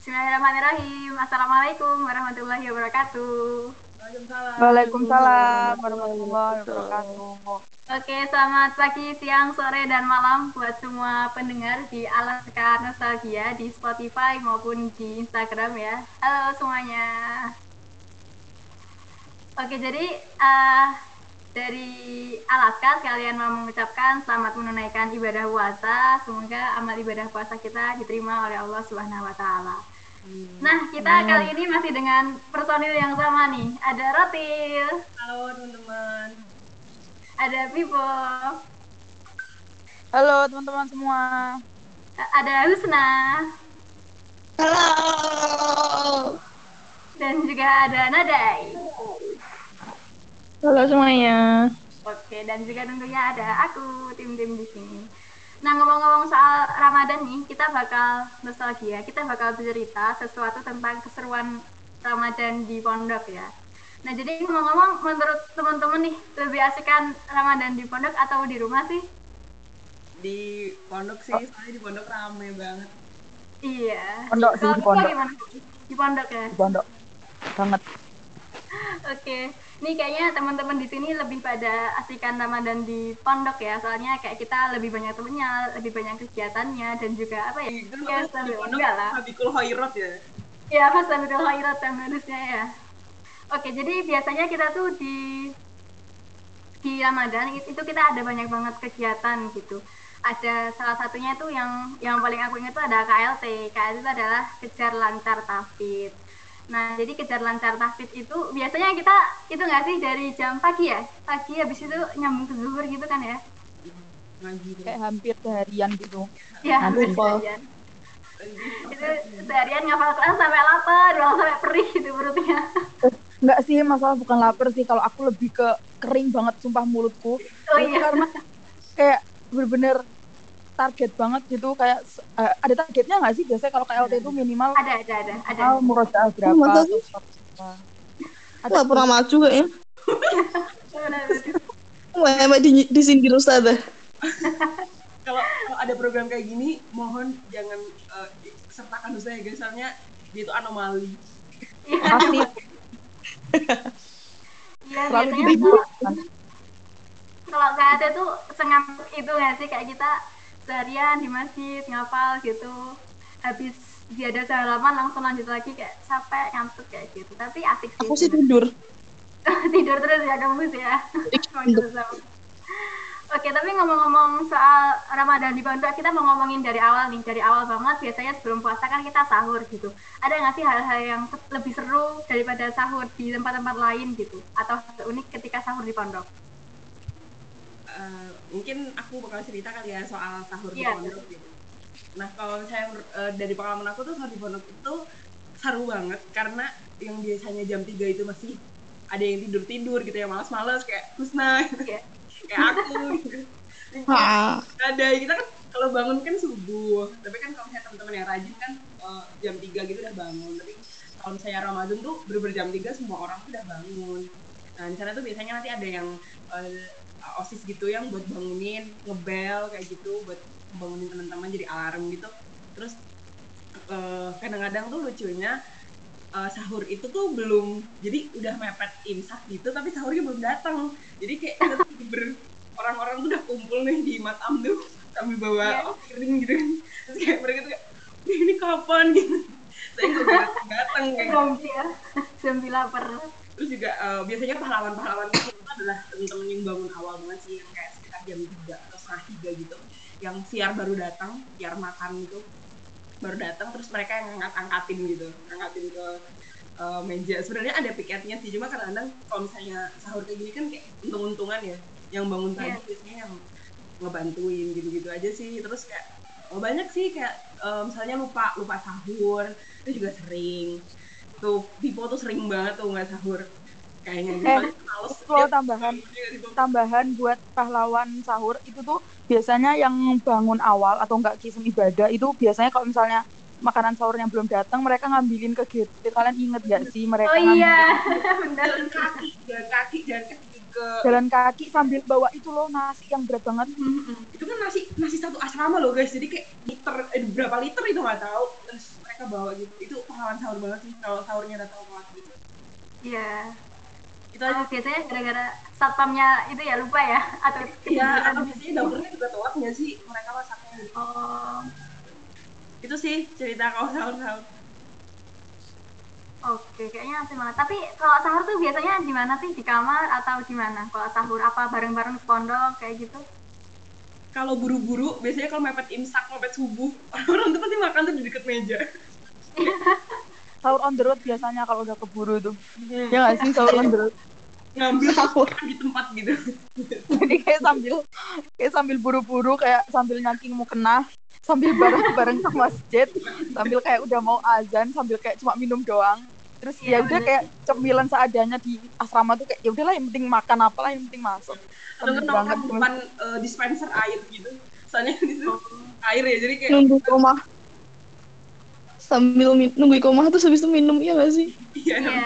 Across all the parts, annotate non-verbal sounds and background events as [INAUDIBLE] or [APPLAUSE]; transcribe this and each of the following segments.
Bismillahirrahmanirrahim. Assalamualaikum warahmatullahi wabarakatuh. Waalaikumsalam warahmatullahi wabarakatuh. Oke, selamat pagi, siang, sore, dan malam buat semua pendengar di Alaska Nostalgia di Spotify maupun di Instagram ya. Halo semuanya. Oke, jadi uh, dari Alaska sekalian mau mengucapkan selamat menunaikan ibadah puasa. Semoga amal ibadah puasa kita diterima oleh Allah Subhanahu wa taala. Nah, kita kali ini masih dengan personil yang sama nih. Ada Rotil. Halo teman-teman. Ada Vivo. Halo teman-teman semua. Ada Husna. Halo. Dan juga ada Nadai. Halo semuanya. Oke, dan juga tentunya ada aku, tim-tim di sini. Nah, ngomong-ngomong soal Ramadan nih, kita bakal nostalgia, kita bakal bercerita sesuatu tentang keseruan Ramadan di pondok ya. Nah, jadi ngomong-ngomong, menurut teman-teman nih, lebih asikan Ramadan di pondok atau di rumah sih? Di pondok sih, soalnya di pondok rame banget. Iya. Pondok sih, di pondok. gimana? Di pondok ya? Di pondok banget. Oke, nih kayaknya teman-teman di sini lebih pada asikan Ramadan di pondok ya, soalnya kayak kita lebih banyak temennya, lebih banyak kegiatannya dan juga apa ya? Kan Ya, di sambil enggak lah. Habikul Khairat ya. Ya, pas sambil khairat yang harusnya ya. Oke, jadi biasanya kita tuh di di Ramadan it- itu kita ada banyak banget kegiatan gitu. Ada salah satunya itu yang yang paling aku ingat tuh ada KLT. KLT itu adalah kejar lancar tafid. Nah, jadi kejar lancar tafid itu biasanya kita itu nggak sih dari jam pagi ya? Pagi habis itu nyambung ke zuhur gitu kan ya? Kayak hampir seharian gitu. Ya, Hampir seharian. Itu seharian ngafal Quran sampai lapar, sampai perih gitu perutnya. Enggak sih, masalah bukan lapar sih. Kalau aku lebih ke kering banget sumpah mulutku. Oh Itu iya. Karena kayak bener-bener target banget gitu kayak eh, ada targetnya nggak sih biasanya kalau KLT itu minimal Ada, ada, ada, ada. murojaah berapa masa atau berapa ada Nggak pernah maju kayaknya. Benar-benar. Mama di, disindir Ustazah. [LAUGHS] Kalau kalau ada program kayak gini, mohon jangan eh, sertakan saya guys, soalnya dia itu anomali. pasti Iya, selalu biasanya kalau, kalau nggak ada tuh sengam itu nggak sih kayak kita seharian di masjid ngapal gitu, habis dia ada salaman langsung lanjut lagi kayak capek ngantuk kayak gitu. Tapi asik sih. Aku sih tidur. [LAUGHS] tidur terus ya kamu sih ya. [LAUGHS] Emang gitu. Oke, tapi ngomong-ngomong soal Ramadan di pondok, kita mau ngomongin dari awal nih, dari awal banget. Biasanya sebelum puasa kan kita sahur gitu. Ada nggak sih hal-hal yang lebih seru daripada sahur di tempat-tempat lain gitu? Atau unik ketika sahur di pondok? Eh, mungkin aku bakal cerita kali ya soal sahur di Iya. pondok gitu. Nah kalau saya eh, dari pengalaman aku tuh sahur di pondok itu seru banget karena yang biasanya jam 3 itu masih ada yang tidur tidur gitu ya malas-malas kayak Husna gitu. Iya. [LAUGHS] kayak aku gitu. Wah. ada kita kan kalau bangun kan subuh tapi kan kalau misalnya teman-teman yang rajin kan eh, jam 3 gitu udah bangun tapi kalau misalnya Ramadan tuh bener-bener jam 3 semua orang tuh udah bangun nah di sana tuh biasanya nanti ada yang eh, osis gitu yang buat bangunin ngebel kayak gitu buat bangunin teman-teman jadi alarm gitu terus eh, kadang-kadang tuh lucunya eh, sahur itu tuh belum jadi udah mepet imsak gitu tapi sahurnya belum datang jadi kayak kita tuh bener orang-orang tuh udah kumpul nih di matam tuh sambil bawa Iya. piring gitu kan terus kayak mereka tuh kayak "Ih, ini kapan gitu [LAUGHS] saya nggak datang kayak gitu. Zombie ya, zombie lapar. Terus juga eh, biasanya pahlawan-pahlawan itu adalah temen-temen yang bangun awal banget sih yang kayak sekitar jam 3 atau setengah tiga gitu. Yang siar baru datang siar makan gitu baru datang terus mereka yang ngangkat-angkatin gitu ngangkatin ke eh, meja. Sebenarnya ada piketnya sih cuma kadang-kadang kalau misalnya sahur kayak gini kan kayak untung-untungan ya. Yang bangun pagi Iya. biasanya yang ngebantuin gitu-gitu aja sih. Terus kayak oh, banyak sih kayak eh, misalnya lupa lupa sahur itu juga sering. Tuh Pipo tuh sering banget tuh nggak sahur kayaknya. Eh, males. Kalau tambahan. Tambahan buat pahlawan sahur. Itu tuh biasanya yang bangun awal atau enggak kisah ibadah itu biasanya kalau misalnya makanan sahurnya belum datang mereka ngambilin ke GT kalian inget gak sih mereka Oh iya, [LAUGHS] benar. jalan kaki jalan kaki jalan kaki ke jalan kaki sambil bawa itu loh nasi yang berat banget. Itu kan nasi nasi satu asrama loh guys. Jadi kayak liter eh, berapa liter itu nggak tahu. Terus mereka ke bawah gitu. Itu pahlawan sahur banget sih kalau sahurnya datang telat gitu. Iya. Itu aja Oh, biasanya gara-gara satpamnya itu ya lupa ya atau Iya, [LAUGHS] atau biasanya dapurnya juga telat nggak sih mereka masaknya gitu. Oh, Itu sih cerita kalau sahur-sahur. oke, kayaknya asik banget. Tapi kalau sahur tuh biasanya di mana sih? Di kamar atau di mana? Kalau sahur apa bareng-bareng di pondok kayak gitu? Kalau buru-buru, biasanya kalau mepet imsak, mepet subuh, [LAUGHS] orang tuh pasti makan tuh di deket meja. [LAUGHS] Sahur on the road biasanya kalau udah keburu tuh. Hmm. Ya nggak sih sahur on the road. Ngambil Sahur. di tempat gitu. [LAUGHS] Jadi kayak sambil kayak sambil buru-buru kayak sambil nyaking mau kena sambil bareng-bareng ke masjid sambil kayak udah mau azan sambil kayak cuma minum doang terus Iya, ya udah bener. kayak cemilan seadanya di asrama tuh kayak ya udahlah yang penting makan apalah yang penting masuk Atau kan depan eh, dispenser air gitu. Soalnya [LAUGHS] di situ air ya, jadi kayak Nunggu koma. Sambil min- nunggu koma terus habis itu minum, iya gak sih? iya, Iya.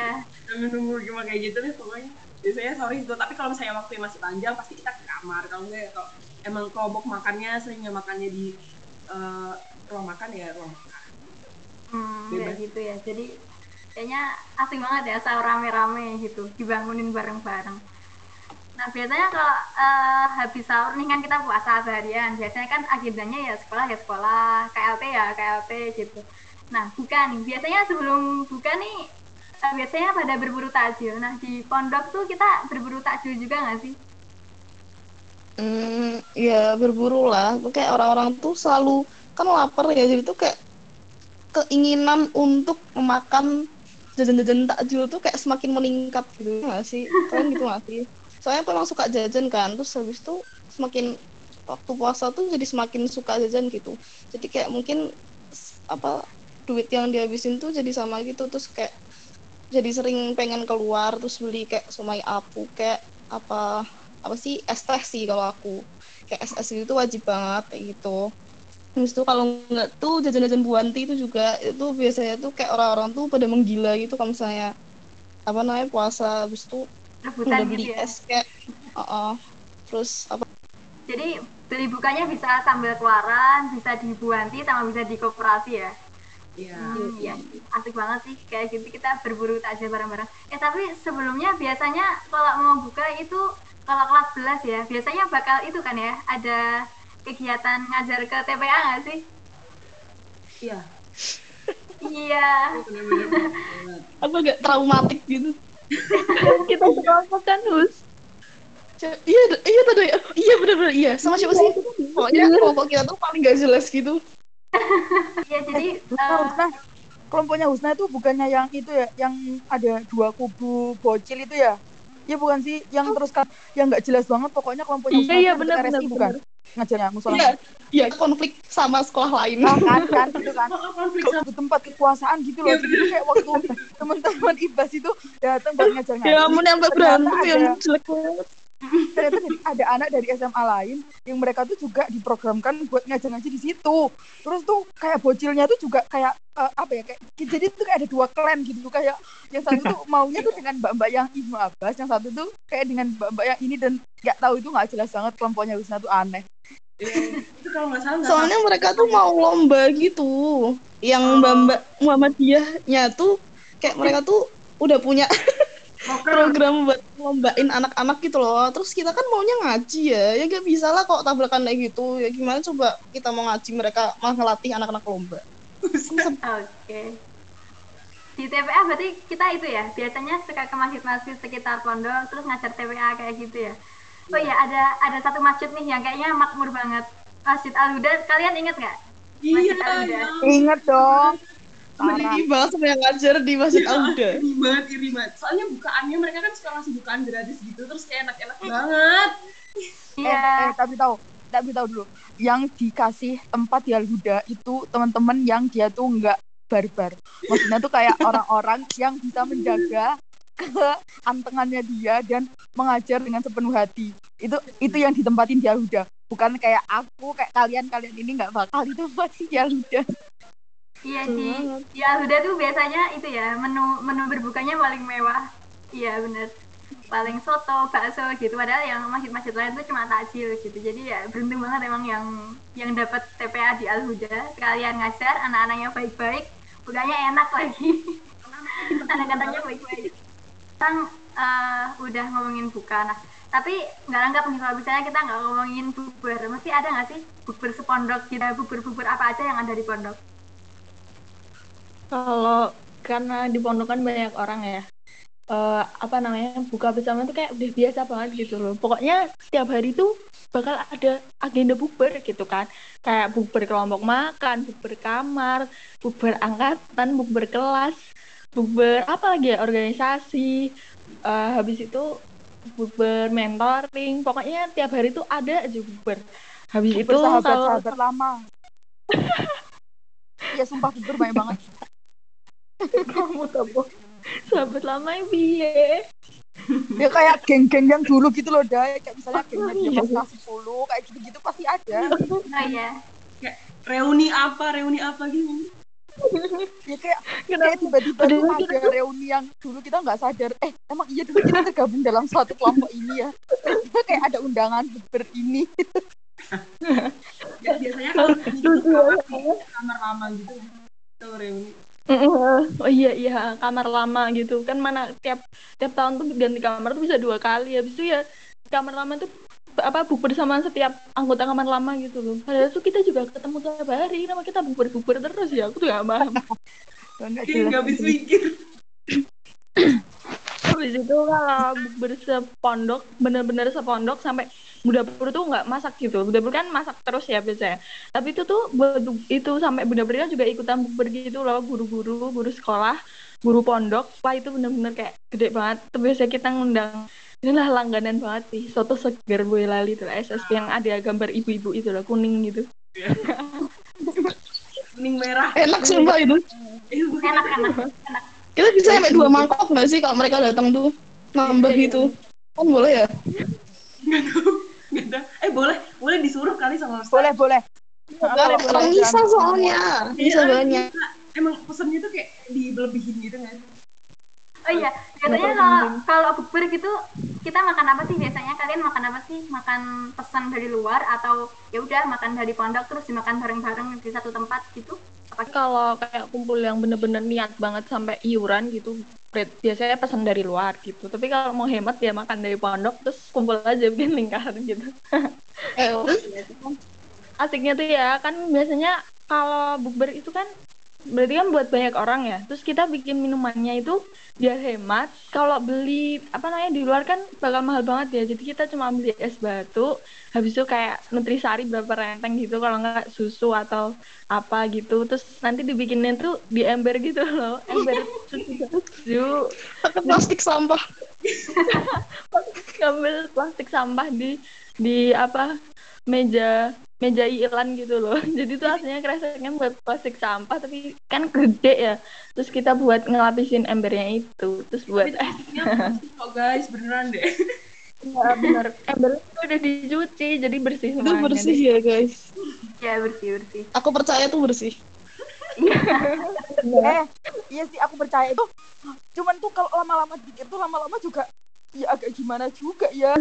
sambil nunggu gimana kayak gitu deh pokoknya. Biasanya sorry itu, tapi kalau misalnya waktu masih panjang pasti kita ke kamar. Kalau enggak ya kalau emang kelompok makannya seringnya makannya di eh, ruang makan ya ruang makan. Hmm, Bebas. kayak gitu ya. Jadi kayaknya asing banget ya sahur rame-rame gitu, dibangunin bareng-bareng. Nah biasanya kalau eh, habis sahur nih kan kita puasa seharian, biasanya kan agendanya ya sekolah ya sekolah, KLT ya KLT gitu. Nah buka nih, biasanya sebelum buka nih eh, biasanya pada berburu takjil. Nah di pondok tuh kita berburu takjil juga nggak sih? Hmm, ya berburu lah. Kayak orang-orang tuh selalu kan lapar ya, jadi tuh kayak keinginan untuk memakan jajan-jajan takjil tuh kayak semakin meningkat gitu nggak sih? Kalian gitu nggak sih? Soalnya aku emang suka jajan kan, terus habis itu semakin waktu puasa tuh jadi semakin suka jajan gitu. Jadi kayak mungkin apa duit yang dihabisin tuh jadi sama gitu terus kayak jadi sering pengen keluar terus beli kayak somai apu kayak apa apa sih es teh sih kalau aku kayak es es itu wajib banget kayak gitu Terus tuh kalau nggak tuh jajan-jajan buanti itu juga itu biasanya tuh kayak orang-orang tuh pada menggila gitu kalau misalnya apa namanya puasa habis itu udah Rebutan beli gitu ya. es kayak uh-uh. terus apa Jadi beli bukanya bisa sambil keluaran, bisa di Buanti sama bisa di koperasi ya. Iya. Hmm, iya, asik banget sih kayak gitu kita berburu takjil bareng-bareng. Eh tapi sebelumnya biasanya kalau mau buka itu kalau kelas 11 ya, biasanya bakal itu kan ya, ada kegiatan ngajar ke TPA nggak sih? Iya. Iya. Apa agak traumatik gitu [LAUGHS] kita sekelompok kan Hus iya iya tadi iya bener-bener iya sama siapa sih pokoknya kelompok kita tuh paling gak jelas gitu Iya jadi Husna, eh, Husna. kelompoknya Husna itu bukannya yang itu ya yang ada dua kubu bocil itu ya? Iya bukan sih? Yang terus kan yang nggak jelas banget pokoknya kelompoknya Iya, Husna iya, itu benar, RSI benar, bukan? ngajarnya musola. Iya iya konflik sama sekolah lain. Nah, kan kan gitu kan. Oh, [LAUGHS] konflik sama tempat kekuasaan gitu loh. Iya, Jadi kayak waktu [LAUGHS] teman-teman ibas itu datang buat ngajar ngajar. ya ampun yang berantem yang jelek banget Ternyata jadi ada anak dari SMA lain yang mereka tuh juga diprogramkan buat ngajar ngaji di situ. Terus tuh kayak bocilnya tuh juga kayak eh, apa ya kayak jadi tuh kayak ada dua klan gitu kayak yang satu tuh maunya tuh dengan mbak-mbak yang Ibnu Abbas, yang satu tuh kayak dengan mbak-mbak yang ini dan nggak tahu itu nggak jelas banget kelompoknya Wisna tuh aneh. Iya, itu kalau nggak salah nggak soalnya mereka tuh mau lomba gitu yang mbak mbak Muhammadiyahnya tuh kayak mereka tuh udah punya. [LAUGHS] program buat lombain anak-anak gitu loh terus kita kan maunya ngaji ya ya gak bisa lah kok tabrakan kayak gitu ya gimana coba kita mau ngaji mereka malah ngelatih anak-anak lomba Oke. Di TPA berarti kita itu ya, biasanya suka ke masjid-masjid sekitar pondok terus ngajar TPA kayak gitu ya. Oh iya, ada ada satu masjid nih yang kayaknya makmur banget. Masjid Al Huda, kalian inget nggak? Iya, iya. Ingat dong. Iri banget sama yang ngajar di Masjid Iya, Al-Huda iri banget, iri banget. Soalnya bukaannya mereka kan suka ngasih bukaan gratis gitu, terus kayak enak-enak banget. Eh, Iya. eh, tapi tahu, tapi tahu dulu. Yang dikasih tempat di Al-Huda itu teman-teman yang dia tuh nggak barbar. Maksudnya tuh kayak [LAUGHS] orang-orang yang bisa menjaga keantengannya dia dan mengajar dengan sepenuh hati. Itu itu yang ditempatin di Al-Huda. Bukan kayak aku, kayak kalian-kalian ini nggak bakal ditempatin [LAUGHS] di Al-Huda. Iya di Al Huda tuh biasanya itu ya menu menu berbukanya paling mewah. Iya bener. Paling soto, bakso gitu. Padahal yang masjid-masjid lain tuh cuma takjil gitu. Jadi ya beruntung banget emang yang yang dapat TPA di Al Huda. Sekalian ngajar anak-anaknya baik-baik, bukanya enak lagi kadang-kadangnya [LAUGHS] baik-baik kan eh, udah ngomongin buka nah tapi nggak anggap nih kalau misalnya kita nggak ngomongin bubur mesti ada nggak sih bubur sepondok kita bubur-bubur apa aja yang ada di pondok Kalau karena di pondok kan banyak orang ya. eh, apa namanya buka bersama tuh kayak udah biasa banget gitu loh. Pokoknya setiap hari tuh bakal ada agenda bukber gitu kan. Kayak bukber kelompok makan, bukber kamar, bukber angkatan, bukber kelas, bukber apa lagi ya organisasi. Eh, habis itu bukber mentoring. Pokoknya tiap hari tuh ada aja bukber. Habis itu kalau sahabat-sahabat lama. [LAUGHS] ya sumpah bubur banyak banget. [LAUGHS] kamu tahu sahabat lama yang piye Ya kayak geng-geng yang dulu gitu loh, Day. Kayak misalnya gengnya dia pas kelas 10, kayak gitu-gitu pasti ada. oh iya kayak reuni apa reuni apa gitu [LAUGHS] Ya kayak, Kenapa? kayak tiba-tiba tuh kita ada reuni yang dulu kita nggak sadar. Eh, emang iya dulu kita tergabung dalam suatu kelompok ini ya. Tiba kayak ada undangan bubur ini. [LAUGHS] ya, biasanya kalau reuni itu kamar kamar lama gitu kalau reuni oh iya iya. Kamar lama gitu. Kan mana tiap tiap tahun tuh ganti kamar tuh bisa dua kali. Habis itu ya kamar lama tuh apa bukber sama setiap anggota kamar lama gitu loh. Padahal tuh kita juga ketemu tiap hari. Nama kita bukber bukber terus ya? Aku tuh gak paham. Nggak habis mikir [COUGHS] habis itu kalau bukber sepondok bener-bener sepondok sampai Budapur tuh nggak masak gitu. Budapur kan masak terus ya biasanya. Tapi itu tuh buat itu sampai Budapurnya juga ikutan bukber gitu loh guru-guru guru sekolah guru pondok. Wah itu bener-bener kayak gede banget. Tuh biasanya kita ngundang inilah langganan banget sih soto segar Boyolali tuh SSP yang ada gambar ibu-ibu itu loh kuning gitu. Kuning merah. Enak sumpah itu. enak enak enak Kita bisa sampai dua mangkok nggak sih kalau mereka datang tuh nambah gitu? Kan boleh ya? nggak tahu nggak tahu eh boleh boleh disuruh kali sama Ustaz Boleh, boleh. Nah, kalau- kalau Orang bisa soalnya. Bisa Iya, banyak. bisa. emang pesennya tuh kayak dibelebihin gitu kan oh iya biasanya kalau kalau bukber gitu kita makan apa sih biasanya kalian makan apa sih makan pesan dari luar atau ya udah makan dari pondok terus dimakan bareng-bareng di satu tempat gitu kalau kayak kumpul yang bener-bener niat banget sampai iuran gitu biasanya pesan dari luar gitu. Tapi kalau mau hemat ya makan dari pondok terus kumpul aja bikin lingkaran gitu. Eh, asiknya tuh ya kan biasanya kalau bukber itu kan berarti kan buat banyak orang ya. Terus kita bikin minumannya itu biar hemat. Kalau beli apa namanya di luar kan bakal mahal banget ya. Jadi kita cuma beli es batu habis itu kayak nutrisari berapa renteng gitu kalau nggak susu atau apa gitu. Terus nanti dibikinnya tuh di ember gitu loh. Ember susu. Pakai plastik sampah. [LAUGHS] ngambil plastik sampah di di apa meja meja iklan gitu loh [LAUGHS] jadi tuh aslinya kreseknya buat plastik sampah tapi kan gede ya terus kita buat ngelapisin embernya itu terus buat es Iya, kok guys beneran deh ya, bener embernya tuh udah dicuci jadi bersih Itu semuanya bersih deh. ya guys. ya bersih bersih Aku percaya tuh bersih. [LAUGHS] Eh, iya sih aku percaya itu. Cuman tuh kalau lama-lama dikit tuh lama-lama juga ya agak gimana juga ya.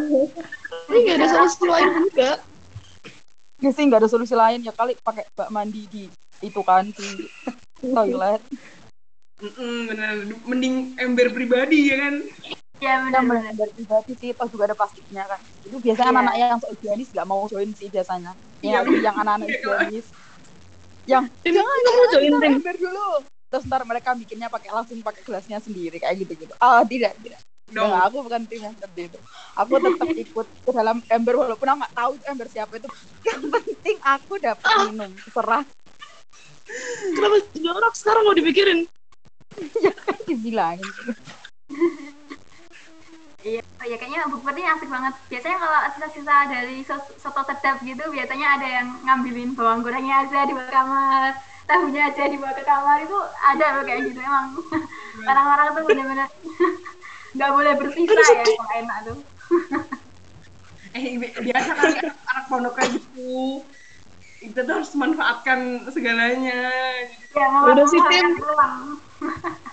Ini nggak ada solusi lain juga. Ya sih nggak ada solusi lain ya kali pakai bak mandi di itu kan di toilet. Bener mending ember pribadi ya kan ya Yang benar-benar benar pribadi sih, toh juga ada plastiknya kan. Itu biasanya Iya. anak-anak yang sok higienis nggak mau join sih biasanya. Iya. Yang yang anak-anak Iya. higienis. Yang Ini kamu join ember dulu. Terus ntar mereka bikinnya pakai langsung pakai gelasnya sendiri kayak gitu-gitu. Ah, tidak, tidak. No. Enggak, aku bukan tim yang seperti itu. Aku tetap [LAUGHS] ikut ke dalam ember walaupun aku nggak tahu itu ember siapa itu. Yang penting aku dapat minum. Serah Kenapa jorok sekarang mau dipikirin? [LAUGHS] dibilangin. Iya, ya kayaknya bukber ini asik banget. Biasanya kalau sisa-sisa dari soto sedap gitu, biasanya ada yang ngambilin bawang gorengnya aja di bawah kamar, tahunya aja dibawa ke kamar itu ada loh kayak gitu emang. Orang-orang tuh bener-bener [LAUGHS] nggak boleh bersisa ya kalau enak tuh. [LAUGHS] eh bi- biasa kali anak, anak pondok kayak gitu kita tuh harus memanfaatkan segalanya Ya, Udah sih, Tim.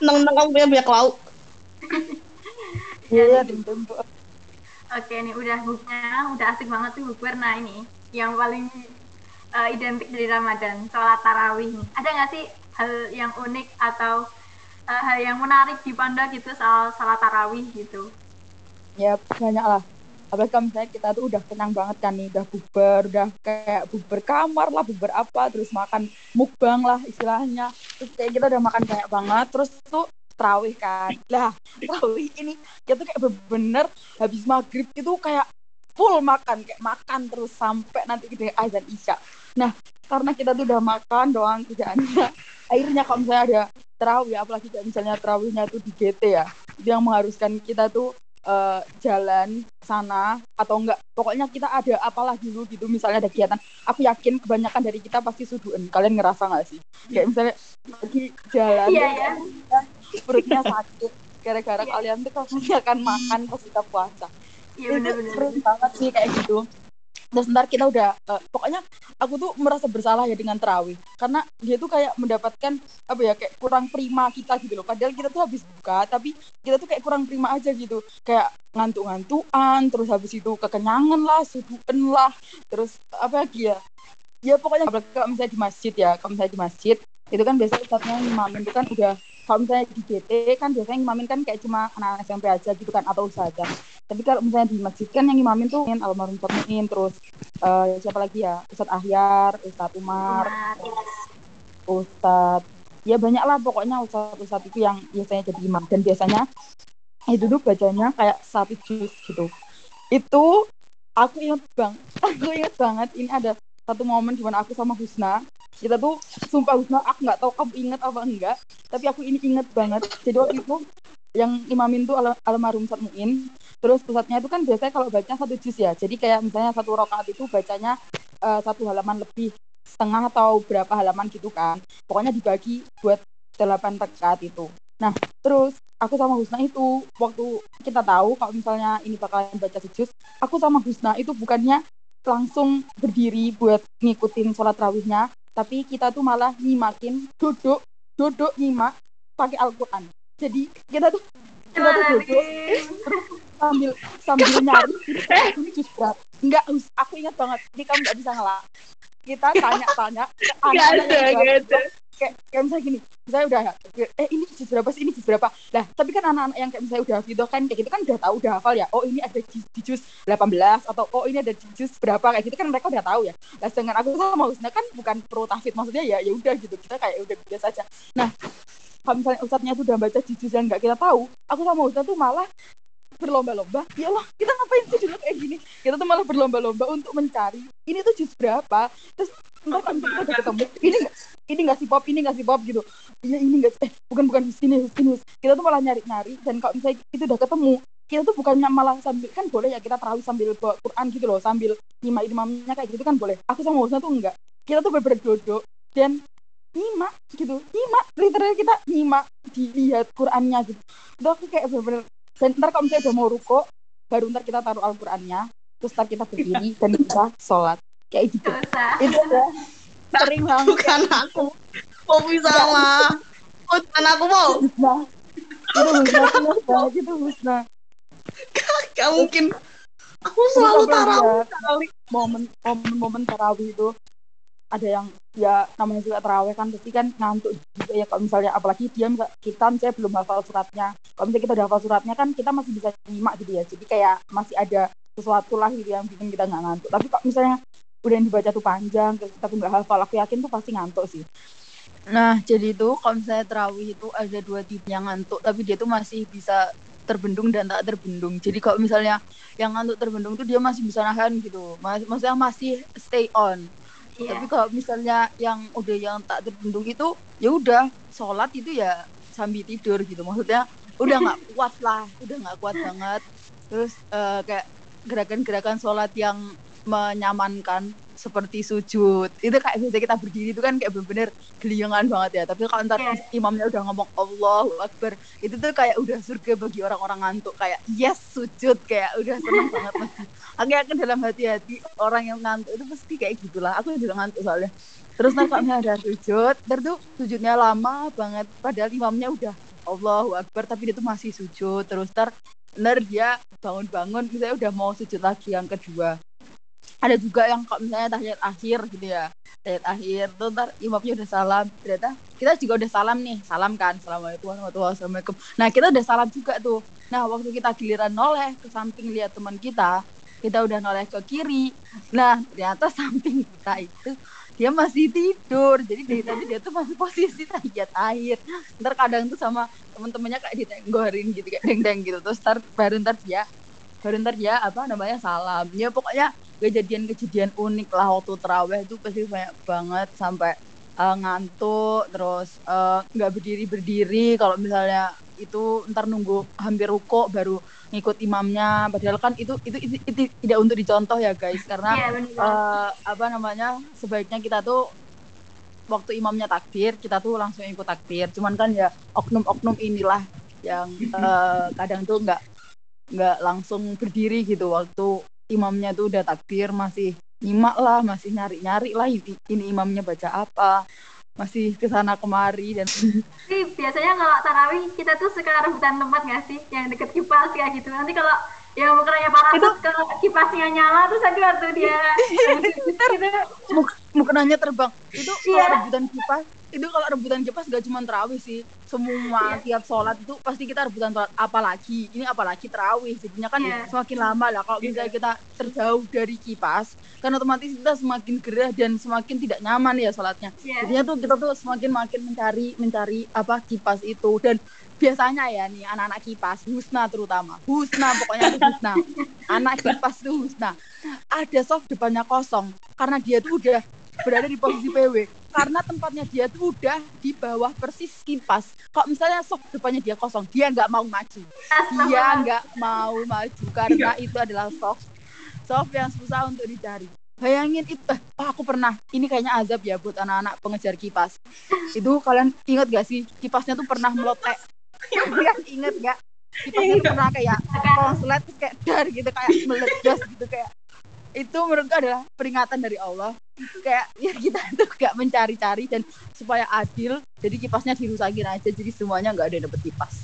Nang-nang [LAUGHS] kamu punya banyak lauk. Iya, tuh. Oke nih udah buknya udah asik banget tuh bukber. Nah ini yang paling eh, identik dari Ramadan sholat tarawih nih. Ada nggak sih hal yang unik atau uh, yang menarik di pondok gitu soal salat tarawih gitu. Ya banyak lah. Apalagi kalau misalnya kita tuh udah kenyang banget kan nih udah bubar udah kayak bubar kamar lah bubar apa terus makan mukbang lah istilahnya. Terus kayak kita udah makan banyak banget terus tuh terawih kan. Lah [LAUGHS] terawih ini kita tuh kayak bener-bener habis maghrib itu kayak full makan kayak makan terus sampai nanti kita azan isya. Nah karena kita tuh udah makan doang kerjaannya [LAUGHS] akhirnya kalau misalnya ada terawih apalagi kayak misalnya terawihnya itu di GT ya itu yang mengharuskan kita tuh uh, jalan sana atau enggak. Pokoknya kita ada apalah dulu gitu misalnya ada kegiatan. Aku yakin kebanyakan dari kita pasti suduin. Kalian ngerasa nggak sih? Kayak misalnya lagi jalan Iya, iya. perutnya sakit gara-gara kalian tuh pasti akan makan pas kita puasa. Iya itu bener-bener. seru banget sih kayak gitu terus ntar kita udah eh, pokoknya aku tuh merasa bersalah ya dengan terawih. Karena dia tuh kayak mendapatkan apa ya kayak kurang prima kita gitu loh. Padahal kita tuh habis buka tapi kita tuh kayak kurang prima aja gitu. Kayak ngantuk-ngantuan terus habis itu kekenyangan lah suduan lah terus apa lagi ya? Ya pokoknya kalau misalnya di masjid ya kalau misalnya di masjid itu kan biasanya ustadznya ngimamin itu kan udah kalau misalnya di GT kan biasanya ngimamin kan kayak cuma anak SMP aja gitu kan atau ustazah tapi kalau misalnya di masjid kan yang ngimamin tuh almarhum Muin terus eh, siapa lagi ya? Ustadz Ahyar Ustadz Umar Ustadz ya banyak lah pokoknya Ustadz Ustadz itu yang biasanya jadi imam. Dan biasanya itu tuh bacanya kayak satu juz gitu. Itu aku ingat bang [LAUGHS] aku ingat banget ini ada satu momen di mana aku sama Husna kita tuh sumpah Husna aku nggak tahu kamu ingat apa enggak tapi aku ini inget banget. Jadi waktu itu yang imamin tuh al almarhum Ustadz Muin terus pusatnya itu kan biasanya kalau baca satu juz ya. Jadi kayak misalnya satu rokaat itu bacanya eh, satu halaman lebih setengah atau berapa halaman gitu kan. Pokoknya dibagi buat delapan rakaat itu. Nah terus aku sama Husna itu waktu kita tahu kalau misalnya ini bakalan baca sejus aku sama Husna itu bukannya langsung berdiri buat ngikutin sholat rawihnya tapi kita tuh malah nyimakin duduk duduk nyimak pakai Al-Quran. Jadi kita tuh kita tuh duduk sambil sambil nyari jus berat enggak Hus, aku ingat banget ini kamu nggak bisa ngelak. Kita tanya-tanya [LAUGHS] ada, nggak baru- kayak, kayak misalnya gini misalnya udah eh ini jus berapa sih ini jus berapa? Lah tapi kan anak-anak yang kayak misalnya udah gitu kan kayak gitu kan udah tahu udah hafal ya oh ini ada di, di jus 18 atau oh ini ada di jus berapa kayak gitu kan mereka udah tahu ya. Nah sedangkan aku sama Husna kan bukan pro tafid maksudnya ya ya udah gitu kita kayak udah biasa aja. Nah kalau misalnya ustadznya itu udah baca di jus yang nggak kita tahu aku sama Husna tuh malah berlomba-lomba ya Allah kita ngapain sih dulu kayak gini? Kita tuh malah berlomba-lomba untuk mencari ini tuh jus berapa terus ntar kan kita udah ketemu ini nggak ini nggak si pop ini nggak si pop gitu. Ini ini nggak eh bukan bukan hus ini hus ini hus kita tuh malah nyari-nyari dan kalau misalnya itu udah ketemu kita tuh bukannya malah sambil kan boleh ya kita terawih sambil bawa Quran gitu loh sambil nyimak imamnya kayak gitu kan boleh. Aku sama Husna tuh enggak kita tuh bener duduk dan nyimak gitu nyimak literally kita nyimak dilihat Qurannya gitu. Itu aku kayak bener-bener dan ntar kalau misalnya udah mau ruko baru ntar kita taruh Al-Qurannya terus ntar kita berdiri dan kita sholat. Kayak gitu. Itu ya sering banget. Bukan aku. Popi salah oh bukan aku mau? Husna itu Husna itu Husna gak mungkin. Aku selalu tarawih. Momen momen momen tarawih itu ada yang ya namanya juga tarawih kan. Pasti kan ngantuk juga ya kalau misalnya apalagi dia kita misalnya belum hafal suratnya. Kalau misalnya kita udah hafal suratnya kan kita masih bisa nyimak gitu ya. Jadi kayak masih ada sesuatu lah gitu yang bikin kita nggak ngantuk. Tapi kalau misalnya udah yang dibaca tuh panjang kita tuh nggak hafal aku yakin tuh pasti ngantuk sih. Nah jadi itu kalau misalnya terawih itu ada dua tipe yang ngantuk tapi dia tuh masih bisa terbendung dan tak terbendung. Jadi kalau misalnya yang ngantuk terbendung tuh dia masih bisa nahan gitu. Mas, maksudnya masih stay on Iya. tapi kalau misalnya yang udah yang tak terbendung itu ya udah sholat itu ya sambil tidur gitu. Maksudnya udah nggak [LAUGHS] kuat lah udah nggak kuat banget. Terus eh, kayak gerakan-gerakan sholat yang menyamankan seperti sujud. Itu kayak biasa kita berdiri itu kan kayak bener-bener geliangan banget ya. Tapi kalau ntar Yes. imamnya udah ngomong Allahu Akbar itu tuh kayak udah surga bagi orang-orang ngantuk. Kayak yes sujud kayak udah seneng [LAUGHS] banget. Pasti aku yakin dalam hati-hati orang yang ngantuk itu pasti kayak gitulah. Aku juga ngantuk soalnya. Terus nanti kalau misalnya ada sujud terus tuh sujudnya lama banget. Padahal imamnya udah Allahu Akbar tapi dia tuh masih sujud. Terus ntar ntar dia bangun-bangun misalnya udah mau sujud lagi yang kedua ada juga yang kalau misalnya tahiyat akhir gitu ya. Tahiyat akhir tuh ntar imamnya udah salam. Ternyata kita juga udah salam nih. Salam kan assalamualaikum warahmatullahi wabarakatuh nah kita udah salam juga tuh. Nah waktu kita giliran noleh ke samping lihat teman kita kita udah noleh ke kiri. Nah ternyata samping kita itu dia masih tidur. Jadi dari tadi dia tuh masih posisi tahiyat akhir. Ntar kadang tuh sama temen-temennya kayak ditenggorin gitu kayak deng deng gitu. Terus ntar baru ntar dia baru ntar dia apa namanya salam. Ya pokoknya kejadian-kejadian unik lah waktu terawih itu pasti banyak banget sampai eh, ngantuk terus eh, nggak berdiri berdiri kalau misalnya itu ntar nunggu hampir ruko baru ngikut imamnya. Padahal kan itu itu, itu, itu tidak untuk dicontoh ya guys. Karena Iya benar. eh, apa namanya sebaiknya kita tuh waktu imamnya takbir kita tuh langsung ikut takbir. Cuman kan ya oknum-oknum inilah yang eh, kadang tuh nggak nggak langsung berdiri gitu waktu imamnya tuh udah takbir masih nyimak lah masih nyari-nyari lah ini, ini imamnya baca apa masih ke sana kemari dan [LAUGHS] Tapi biasanya kalau tarawih kita tuh suka rebutan tempat nggak sih yang deket kipas kayak gitu. Nanti kalau yang mukeranya parasut kalau kipasnya nyala terus ada waktu dia [LAUGHS] gitu. muk mukenanya terbang itu kalau Iya. rebutan kipas itu kalau rebutan kipas gak cuma terawih sih. Semua tiap sholat itu pasti kita rebutan sholat. Apalagi ini apalagi terawih. Jadinya kan Iya. semakin lama lah kalau misalnya kita terjauh dari kipas kan otomatis kita semakin gerah dan semakin tidak nyaman ya sholatnya. Iya. jadinya tuh kita tuh semakin makin mencari mencari apa kipas itu. Dan biasanya ya nih anak-anak kipas Husna terutama. Husna pokoknya itu Husna. [LAUGHS] Anak kipas tuh Husna. Ada soft depannya kosong karena dia tuh udah berada di posisi PW karena tempatnya dia tuh udah di bawah persis kipas. Kok misalnya soft depannya dia kosong. Dia nggak mau maju. Dia nggak mau maju karena itu adalah soft. Soft yang susah untuk dicari. Bayangin itu eh, oh, aku pernah. Ini kayaknya azab ya buat anak-anak pengejar kipas. Itu kalian ingat gak sih? Kipasnya tuh pernah melotek. Kalian inget gak kipasnya tuh pernah kayak konslet kayak dar gitu kayak meledos gitu kayak itu menurutku adalah peringatan dari Allah kayak ya kita [LAUGHS] tuh gak mencari-cari dan supaya adil jadi kipasnya dirusakin aja jadi semuanya nggak ada yang dapet kipas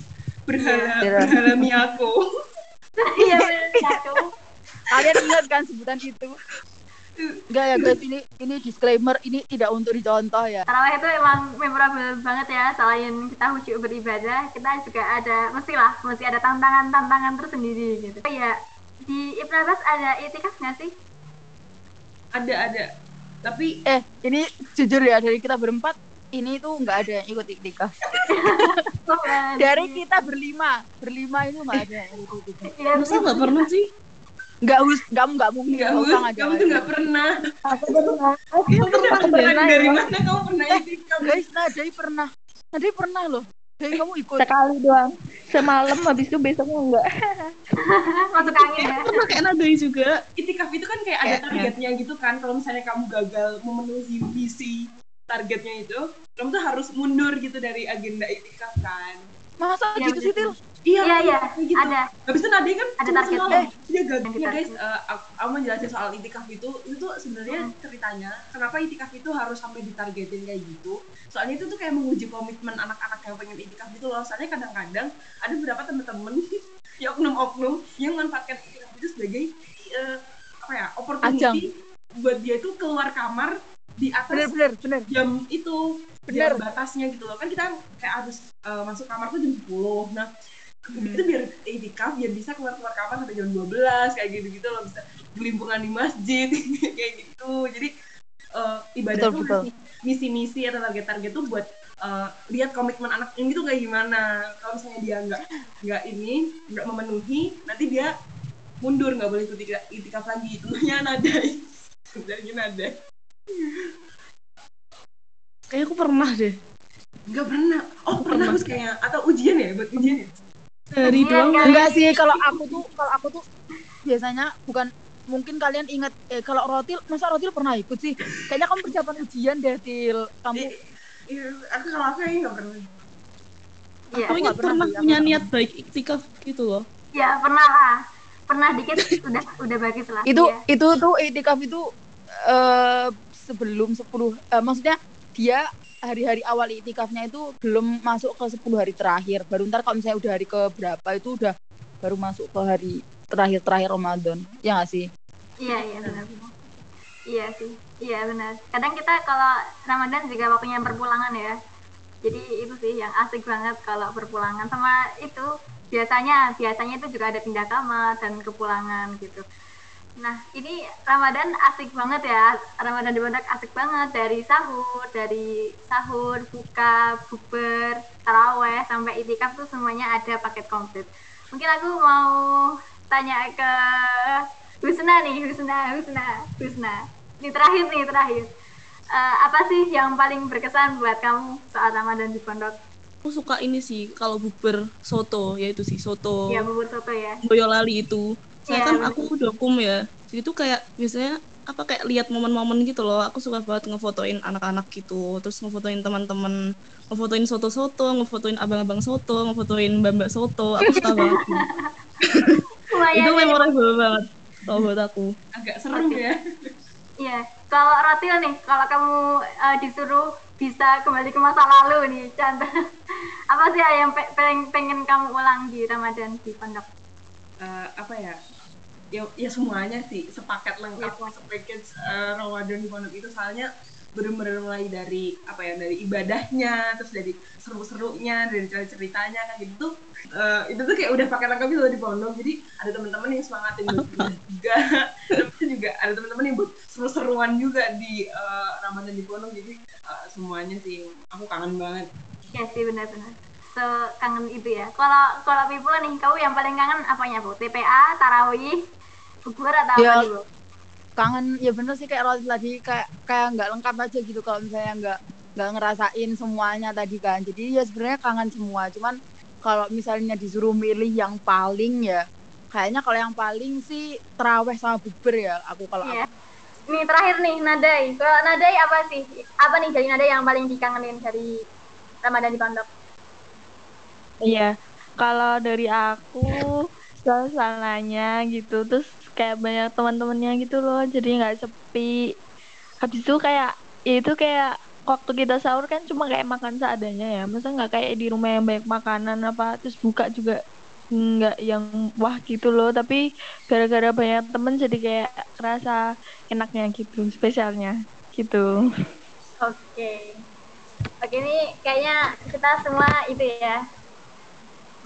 berhala Iya. berhala Miyako [LAUGHS] Iya aku. kalian ingat kan sebutan itu Enggak ya guys ini ini disclaimer ini tidak untuk dicontoh ya Tarawih itu emang memorable banget ya. Selain kita khusyuk beribadah, kita juga ada mestilah mesti ada tantangan-tantangan tersendiri gitu. Ya di Ibn Abbas ada itikaf nggak sih? ada ada. Tapi eh ini jujur ya dari kita berempat ini tuh nggak ada yang ikut iktikaf [LAUGHS] Oh, eh, [LAUGHS] dari kita berlima berlima itu nggak ada yang ikut iktikaf Iya, Masa nggak pernah sih? nggak us kamu nggak mungkin. Nggak us ngajak kamu tuh nggak pernah. Aku pernah. kamu dapat pernah. Dari mana kamu pernah itikaf? guys Nadai pernah. Nadai pernah loh jadi kamu ikut Sekali doang. Semalam habis itu besoknya enggak. [LAUGHS] masuk angin ya. Pernah kayak nadai juga. itikaf itu kan kayak ada targetnya gitu kan kalau misalnya kamu gagal memenuhi misi targetnya itu kamu tuh harus mundur gitu dari agenda itikaf kan masa gitu sih. Til Iya iya kayak gitu. ada. habis itu Nadia kan Ada targetnya. semalam. dia gagal Ada ya guys target. eh, aku, mau jelasin soal itikaf itu itu tuh sebenarnya ceritanya kenapa itikaf itu harus sampai ditargetin kayak gitu soalnya itu tuh kayak menguji komitmen anak-anak yang pengen itikaf gitu loh soalnya kadang-kadang ada beberapa temen-temen [LAUGHS] ya oknum-oknum yang memanfaatkan itikaf itu sebagai eh, apa ya opportunity buat dia tuh keluar kamar di atas bener bener bener jam itu Bener. jam batasnya gitu loh kan kita kayak harus uh, masuk kamar tuh jam 10 nah Hmm. itu biar itikaf biar bisa keluar keluar kamar sampai jam 12 kayak gitu gitu loh bisa gelimpungan di masjid [LAUGHS] kayak gitu jadi uh, ibadah Betul, tuh misi-misi atau target-target tuh buat uh, lihat komitmen anak ini tuh kayak gimana kalau misalnya dia nggak nggak ini nggak memenuhi nanti dia mundur nggak boleh ikut itikaf- lagi itunya nadai sebenarnya nadai Kayaknya aku pernah deh. Nggak pernah. Oh, pernah Gus kayaknya. Atau ujian ya? Buat ujian ya? Dari Iya, doang. kan? enggak sih kalau aku tuh kalau aku tuh biasanya bukan mungkin kalian ingat eh kalau rotil masa rotil pernah ikut sih kayaknya kamu persiapan ujian deh til kamu I- Iya, aku aku kayaknya nggak pernah. Iya. Aku Aku ingat pernah pernah punya niat baik iktikaf gitu loh. Ya pernah lah. Pernah dikit udah udah bagus lah. itu Iya. itu tuh itikaf itu eh sebelum 10 eh, maksudnya dia hari-hari awal itikafnya itu belum masuk ke 10 hari terakhir baru ntar kalau misalnya udah hari ke berapa itu udah baru masuk ke hari terakhir-terakhir Ramadan ya nggak sih Iya iya benar. Iya sih, iya benar. Kadang kita kalau Ramadan juga waktunya berpulangan ya. Jadi itu sih yang asik banget kalau berpulangan sama itu biasanya biasanya itu juga ada pindah kamar dan kepulangan gitu. Nah ini Ramadan asik banget ya. Ramadan di Pondok asik banget dari sahur, dari sahur, buka, bukber, taraweh sampai itikaf tuh semuanya ada paket komplit. Mungkin aku mau tanya ke Husna nih, Husna, Husna, Husna. Ini terakhir nih, terakhir. Eh, apa sih yang paling berkesan buat kamu saat Ramadan di pondok? Aku suka ini sih kalau bubur soto, yaitu sih soto Ya bubur soto ya. Boyolali itu. Saya Iya, kan aku dokum ya. Jadi tuh kayak biasanya apa kayak lihat momen-momen gitu loh. Aku suka banget ngefotoin anak-anak gitu, terus ngefotoin teman-teman, ngefotoin soto-soto, ngefotoin abang-abang soto, ngefotoin mbak-mbak soto. Aku suka banget. Itu memorable banget kalau buat aku. agak serem ya Iya. Kalau Rotil nih, kalau kamu eh, disuruh bisa kembali ke masa lalu nih, contoh apa sih yang pe- pengen, pengen kamu ulang di Ramadan di pondok? Eh, apa ya ya, ya semuanya sih sepaket lengkap Iya. sepaket eh, Ramadan di pondok itu soalnya bener-bener mulai dari apa ya dari ibadahnya terus dari seru-serunya dari cerita-ceritanya kan gitu tuh eh, itu tuh kayak udah pakai lengkap loh di pondok jadi ada teman-teman yang semangatin buat [LAUGHS] juga juga ada teman-teman yang buat seru-seruan juga di eh, Ramadan di pondok jadi eh, semuanya sih aku kangen banget Ya sih benar-benar. So kangen itu ya. Kalau kalau Pipo nih, kamu yang paling kangen apanya bu? TPA, tarawih, bubur atau Ya. apa nih bu? kangen ya bener sih kayak Roti tadi kayak kayak nggak lengkap aja gitu kalau misalnya nggak nggak ngerasain semuanya tadi kan jadi ya sebenarnya kangen semua cuman kalau misalnya disuruh milih yang paling ya kayaknya kalau yang paling sih teraweh sama bubur ya aku kalau aku Nih terakhir nih Nadai. Kalau Nadai apa sih? Apa nih jadi Nadai yang paling dikangenin dari Ramadan di pondok? Iya, kalau dari aku suasananya gitu, terus kayak banyak teman-temannya gitu loh, jadi nggak sepi. Habis itu kayak ya itu kayak waktu kita sahur kan cuma kayak makan seadanya ya, masa nggak kayak di rumah yang banyak makanan apa, terus buka juga nggak yang wah gitu loh, tapi gara-gara banyak temen jadi kayak rasa enaknya gitu, spesialnya gitu. Oke. Oke ini kayaknya kita semua itu ya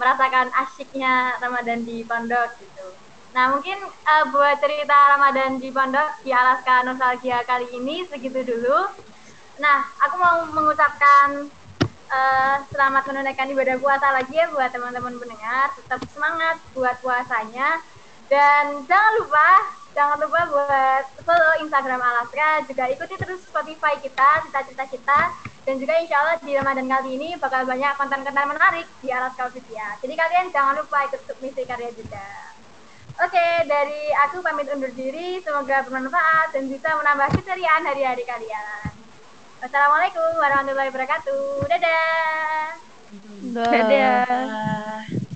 merasakan asyiknya Ramadan di pondok gitu. Nah mungkin eh, buat cerita Ramadan di pondok di Alaska Nostalgia kali ini segitu dulu. Nah aku mau mengucapkan eh, selamat menunaikan ibadah puasa lagi ya buat teman-teman pendengar. Tetap semangat buat puasanya dan jangan lupa jangan lupa buat follow Instagram Alaska juga ikuti terus Spotify kita cita-cita kita dan juga insya Allah di Ramadan kali ini bakal banyak konten-konten menarik di Alaska Official jadi kalian jangan lupa ikut submisi karya juga. Oke dari aku pamit undur diri. Semoga bermanfaat dan bisa menambah keceriaan hari-hari kalian. Wassalamualaikum warahmatullahi wabarakatuh. Dadah. Dadah. Bye.